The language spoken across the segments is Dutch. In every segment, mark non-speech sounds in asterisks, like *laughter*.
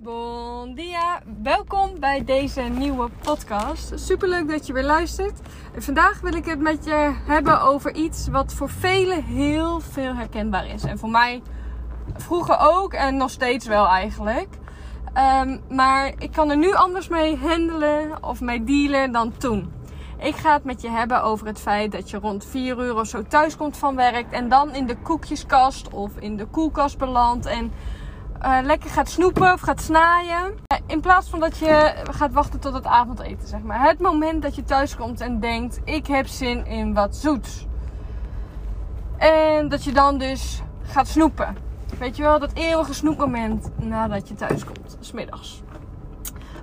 Bon dia, welkom bij deze nieuwe podcast. Superleuk dat je weer luistert. Vandaag wil ik het met je hebben over iets wat voor velen heel veel herkenbaar is. En voor mij vroeger ook en nog steeds wel eigenlijk. Um, maar ik kan er nu anders mee handelen of mee dealen dan toen. Ik ga het met je hebben over het feit dat je rond 4 uur of zo thuis komt van werk en dan in de koekjeskast of in de koelkast belandt en uh, lekker gaat snoepen of gaat snaaien. Uh, in plaats van dat je gaat wachten tot het avondeten, zeg maar. Het moment dat je thuis komt en denkt: ik heb zin in wat zoets. En dat je dan dus gaat snoepen. Weet je wel, dat eeuwige snoepmoment nadat je thuis komt, smiddags.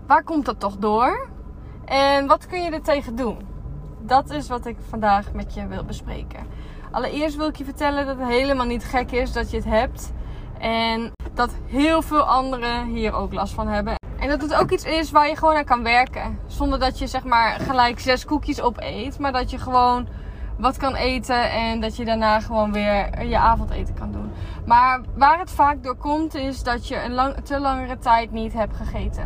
Waar komt dat toch door? En wat kun je er tegen doen? Dat is wat ik vandaag met je wil bespreken. Allereerst wil ik je vertellen dat het helemaal niet gek is dat je het hebt. En dat heel veel anderen hier ook last van hebben. En dat het ook iets is waar je gewoon aan kan werken. Zonder dat je zeg maar gelijk zes koekjes opeet. Maar dat je gewoon wat kan eten en dat je daarna gewoon weer je avondeten kan doen. Maar waar het vaak door komt is dat je een lang, te langere tijd niet hebt gegeten.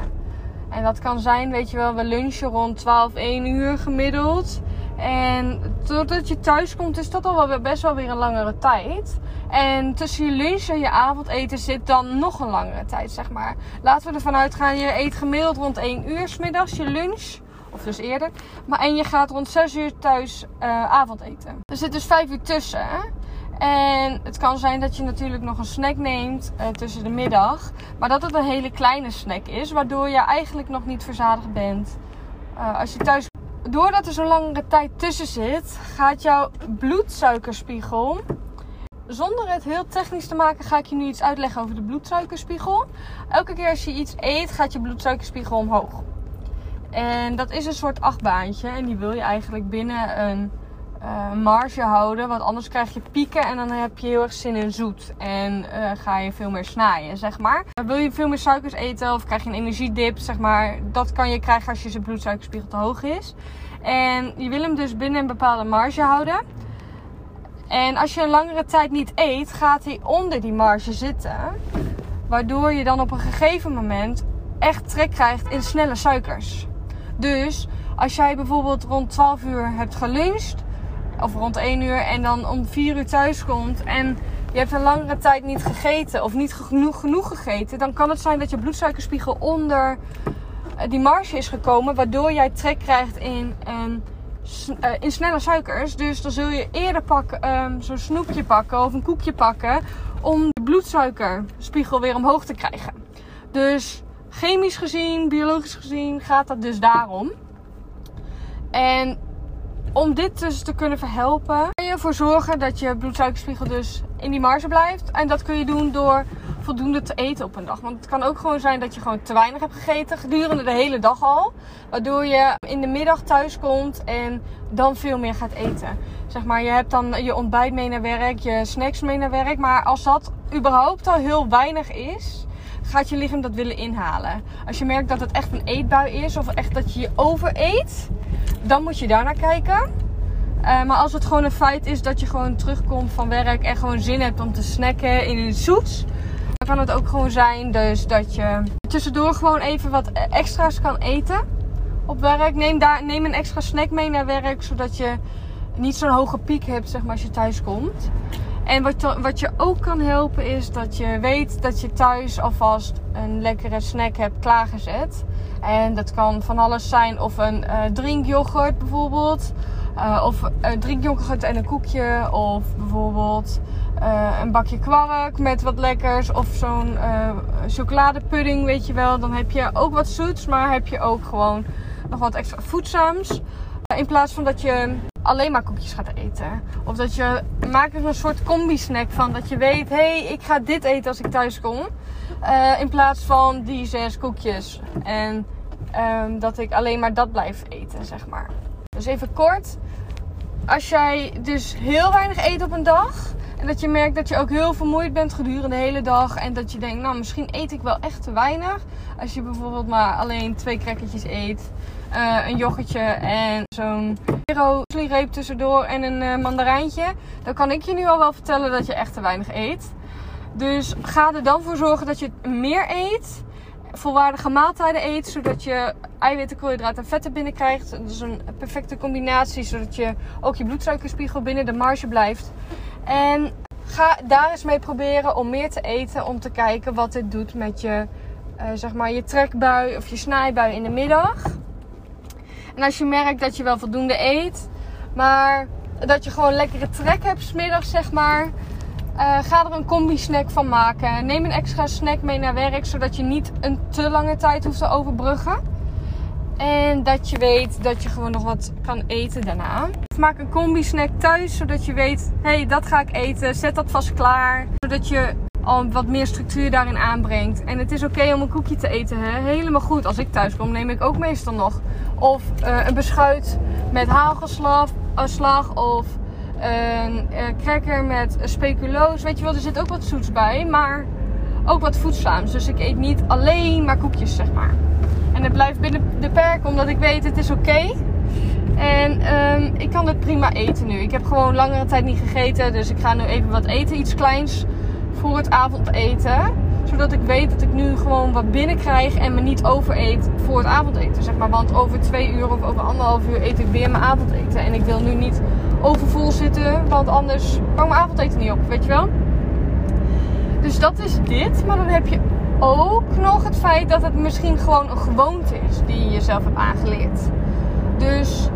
En dat kan zijn, weet je wel, we lunchen rond 12, 1 uur gemiddeld. En totdat je thuis komt is dat al wel best wel weer een langere tijd. En tussen je lunch en je avondeten zit dan nog een langere tijd, zeg maar. Laten we ervan uitgaan, je eet gemiddeld rond 1 uur s middags je lunch. Of dus eerder. Maar en je gaat rond 6 uur thuis uh, avondeten. Er zit dus 5 uur tussen. En het kan zijn dat je natuurlijk nog een snack neemt uh, tussen de middag. Maar dat het een hele kleine snack is. Waardoor je eigenlijk nog niet verzadigd bent. Uh, als je thuis doordat er zo'n langere tijd tussen zit, gaat jouw bloedsuikerspiegel. Zonder het heel technisch te maken, ga ik je nu iets uitleggen over de bloedsuikerspiegel. Elke keer als je iets eet, gaat je bloedsuikerspiegel omhoog. En dat is een soort achtbaantje. En die wil je eigenlijk binnen een uh, marge houden. Want anders krijg je pieken en dan heb je heel erg zin in zoet. En uh, ga je veel meer snijden, zeg maar. Wil je veel meer suikers eten of krijg je een energiedip, zeg maar. Dat kan je krijgen als je bloedsuikerspiegel te hoog is. En je wil hem dus binnen een bepaalde marge houden. En als je een langere tijd niet eet, gaat hij onder die marge zitten. Waardoor je dan op een gegeven moment echt trek krijgt in snelle suikers. Dus als jij bijvoorbeeld rond 12 uur hebt geluncht, of rond 1 uur, en dan om 4 uur thuis komt en je hebt een langere tijd niet gegeten of niet genoeg, genoeg gegeten, dan kan het zijn dat je bloedsuikerspiegel onder eh, die marge is gekomen, waardoor jij trek krijgt in, um, uh, in snelle suikers. Dus dan zul je eerder pakken, um, zo'n snoepje pakken of een koekje pakken om de bloedsuikerspiegel weer omhoog te krijgen. Dus chemisch gezien, biologisch gezien gaat dat dus daarom. En om dit dus te kunnen verhelpen, kun je ervoor zorgen dat je bloedsuikerspiegel dus in die marge blijft. En dat kun je doen door voldoende te eten op een dag. Want het kan ook gewoon zijn dat je gewoon te weinig hebt gegeten gedurende de hele dag al. Waardoor je in de middag thuis komt en dan veel meer gaat eten. Zeg maar, je hebt dan je ontbijt mee naar werk, je snacks mee naar werk. Maar als dat überhaupt al heel weinig is, gaat je lichaam dat willen inhalen. Als je merkt dat het echt een eetbui is of echt dat je je overeet, dan moet je daar naar kijken. Uh, maar als het gewoon een feit is dat je gewoon terugkomt van werk en gewoon zin hebt om te snacken in iets zoets, dan kan het ook gewoon zijn dus dat je tussendoor gewoon even wat extra's kan eten op werk. Neem, daar, neem een extra snack mee naar werk, zodat je niet zo'n hoge piek hebt zeg maar, als je thuis komt. En wat, wat je ook kan helpen is dat je weet dat je thuis alvast een lekkere snack hebt klaargezet. En dat kan van alles zijn. Of een uh, drinkyoghurt bijvoorbeeld. Uh, of een drinkyoghurt en een koekje. Of bijvoorbeeld uh, een bakje kwark met wat lekkers. Of zo'n chocoladepudding, weet je wel. Dan heb je ook wat zoets. Maar heb je ook gewoon nog wat extra voedzaams. In plaats van dat je alleen maar koekjes gaat eten. Of dat je maakt er een soort combi-snack van. Dat je weet, hé, hey, ik ga dit eten als ik thuis kom. Uh, in plaats van die zes koekjes. En um, dat ik alleen maar dat blijf eten, zeg maar. Dus even kort. Als jij dus heel weinig eet op een dag. En dat je merkt dat je ook heel vermoeid bent gedurende de hele dag. En dat je denkt, nou misschien eet ik wel echt te weinig. Als je bijvoorbeeld maar alleen twee crackertjes eet. Uh, een yoghurtje en zo'n reep tussendoor en een uh, mandarijntje. Dan kan ik je nu al wel vertellen dat je echt te weinig eet. Dus ga er dan voor zorgen dat je meer eet. volwaardige maaltijden eet. Zodat je eiwitten, koolhydraten en vetten binnenkrijgt. Dat is een perfecte combinatie. Zodat je ook je bloedsuikerspiegel binnen de marge blijft. En ga daar eens mee proberen om meer te eten. Om te kijken wat dit doet met je, uh, zeg maar, je trekbui of je snijbui in de middag. En als je merkt dat je wel voldoende eet. Maar dat je gewoon lekkere trek hebt smiddags, zeg maar. Uh, ga er een combi-snack van maken. Neem een extra snack mee naar werk, zodat je niet een te lange tijd hoeft te overbruggen. En dat je weet dat je gewoon nog wat kan eten daarna. Of maak een combi-snack thuis, zodat je weet, hé, hey, dat ga ik eten. Zet dat vast klaar, zodat je al wat meer structuur daarin aanbrengt. En het is oké om een koekje te eten, hè? helemaal goed. Als ik thuis kom, neem ik ook meestal nog. Of uh, een beschuit met hagelslag slag of een uh, cracker met speculoos. Weet je wel, er zit ook wat zoets bij, maar ook wat voedzaams. Dus ik eet niet alleen maar koekjes, zeg maar. En het blijft binnen de perken, omdat ik weet het is oké. En um, ik kan het prima eten nu. Ik heb gewoon langere tijd niet gegeten, dus ik ga nu even wat eten, iets kleins voor het avondeten. Zodat ik weet dat ik nu gewoon wat binnenkrijg en me niet overeet voor het avondeten. Zeg maar. Want over twee uur of over anderhalf uur eet ik weer mijn avondeten. En ik wil nu niet overvol zitten, want anders kan mijn avondeten niet op, weet je wel. Dus dat is dit. Maar dan heb je ook nog het feit dat het misschien gewoon een gewoonte is die je jezelf hebt aangeleerd. Dus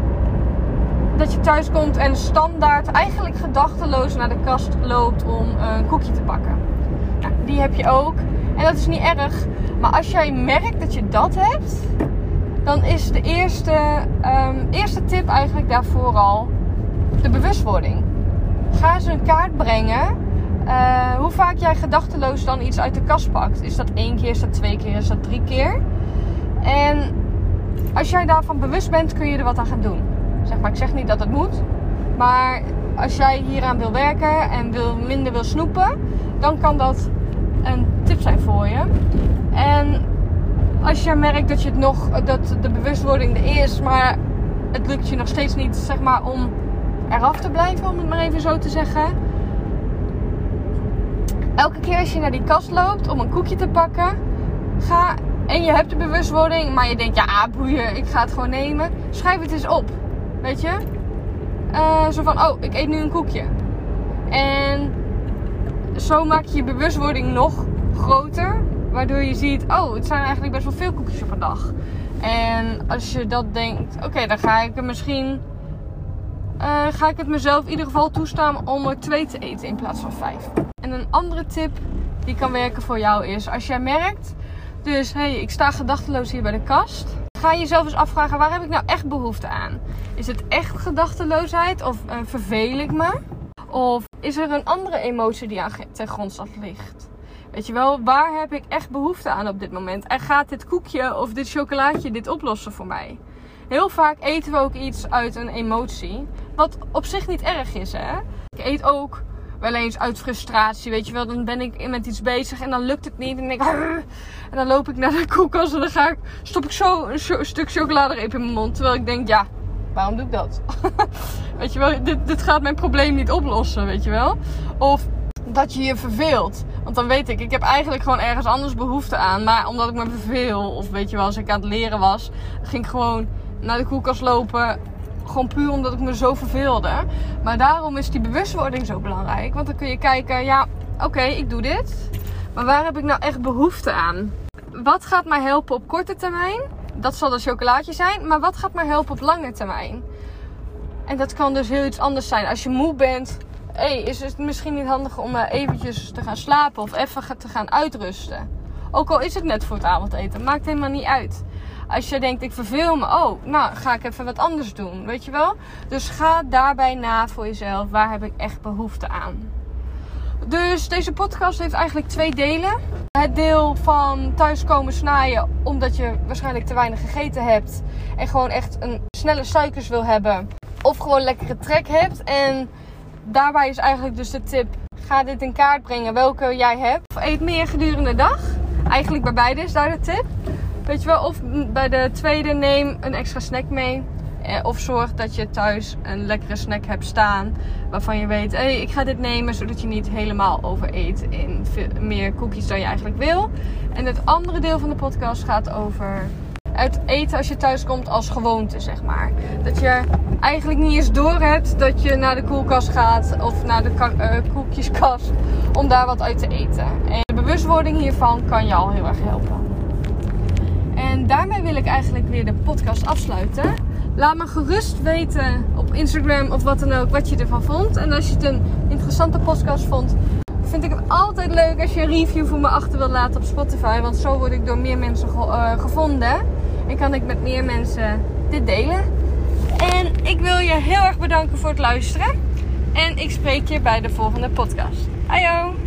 dat je thuis komt en standaard eigenlijk gedachteloos naar de kast loopt om een koekje te pakken. Nou, die heb je ook. En dat is niet erg. Maar als jij merkt dat je dat hebt, dan is de eerste, um, eerste tip eigenlijk daarvoor al de bewustwording. Ga eens een kaart brengen. Uh, hoe vaak jij gedachteloos dan iets uit de kast pakt. Is dat één keer, is dat twee keer, is dat drie keer? En als jij daarvan bewust bent, kun je er wat aan gaan doen. Zeg maar, ik zeg niet dat het moet. Maar als jij hieraan wil werken en wil, minder wil snoepen, dan kan dat een tip zijn voor je. En als je merkt dat je het nog, dat de bewustwording er is, maar het lukt je nog steeds niet, zeg maar, om eraf te blijven, om het maar even zo te zeggen. Elke keer als je naar die kast loopt om een koekje te pakken, ga en je hebt de bewustwording, maar je denkt, ja, boeien, ik ga het gewoon nemen. Schrijf het eens op. Weet je? Uh, zo van, oh, ik eet nu een koekje. En zo maak je je bewustwording nog groter. Waardoor je ziet, oh, het zijn eigenlijk best wel veel koekjes op een dag. En als je dat denkt, oké, dan ga ik er misschien. Uh, ga ik het mezelf in ieder geval toestaan om er twee te eten in plaats van vijf. En een andere tip die kan werken voor jou is: als jij merkt, dus hé, hey, ik sta gedachteloos hier bij de kast ga jezelf eens afvragen, waar heb ik nou echt behoefte aan? Is het echt gedachteloosheid of uh, verveel ik me? Of is er een andere emotie die aan ten grondslag ligt? Weet je wel, waar heb ik echt behoefte aan op dit moment? En gaat dit koekje of dit chocolaatje dit oplossen voor mij? Heel vaak eten we ook iets uit een emotie. Wat op zich niet erg is, hè? Ik eet ook wel eens uit frustratie. Weet je wel, dan ben ik met iets bezig en dan lukt het niet. En, ik, en dan loop ik naar de *laughs* koelkast en dan ga ik, stop ik zo een, stuk chocoladereep in mijn mond. Terwijl ik denk, ja, waarom doe ik dat? *laughs* weet je wel, dit, dit gaat mijn probleem niet oplossen, weet je wel. Of dat je je verveelt. Want dan weet ik, ik heb eigenlijk gewoon ergens anders behoefte aan. Maar omdat ik me verveel, of weet je wel, als ik aan het leren was, ging ik gewoon naar de koelkast lopen gewoon puur omdat ik me zo verveelde. Maar daarom is die bewustwording zo belangrijk. Want dan kun je kijken, ja, oké, ik doe dit. Maar waar heb ik nou echt behoefte aan? Wat gaat mij helpen op korte termijn? Dat zal de chocolaatje zijn. Maar wat gaat mij helpen op lange termijn? En dat kan dus heel iets anders zijn. Als je moe bent, hey, is het misschien niet handig om eventjes te gaan slapen of even te gaan uitrusten. Ook al is het net voor het avondeten, maakt helemaal niet uit. Als je denkt, ik verveel me, oh, nou ga ik even wat anders doen, weet je wel? Dus ga daarbij na voor jezelf, waar heb ik echt behoefte aan? Dus deze podcast heeft eigenlijk twee delen. Het deel van thuiskomen snijden omdat je waarschijnlijk te weinig gegeten hebt. En gewoon echt een snelle suikers wil hebben. Of gewoon lekkere trek hebt. En daarbij is eigenlijk dus de tip. Ga dit in kaart brengen welke jij hebt. Of eet meer gedurende de dag. Eigenlijk bij beide is daar de tip. Weet je wel, of bij de tweede neem een extra snack mee. Eh, of zorg dat je thuis een lekkere snack hebt staan. Waarvan je weet, hé, hey, ik ga dit nemen. Zodat je niet helemaal overeet in meer koekjes dan je eigenlijk wil. En het andere deel van de podcast gaat over het eten als je thuis komt als gewoonte, zeg maar. Dat je eigenlijk niet eens door hebt dat je naar de koelkast gaat of naar de uh, koekjeskast om daar wat uit te eten. En de bewustwording hiervan kan je al heel erg helpen. Daarmee wil ik eigenlijk weer de podcast afsluiten. Laat me gerust weten op Instagram of wat dan ook wat je ervan vond. En als je het een interessante podcast vond, vind ik het altijd leuk als je een review voor me achter wilt laten op Spotify. Want zo word ik door meer mensen uh, gevonden. En kan ik met meer mensen dit delen. En ik wil je heel erg bedanken voor het luisteren. En ik spreek je bij de volgende podcast. Ajo!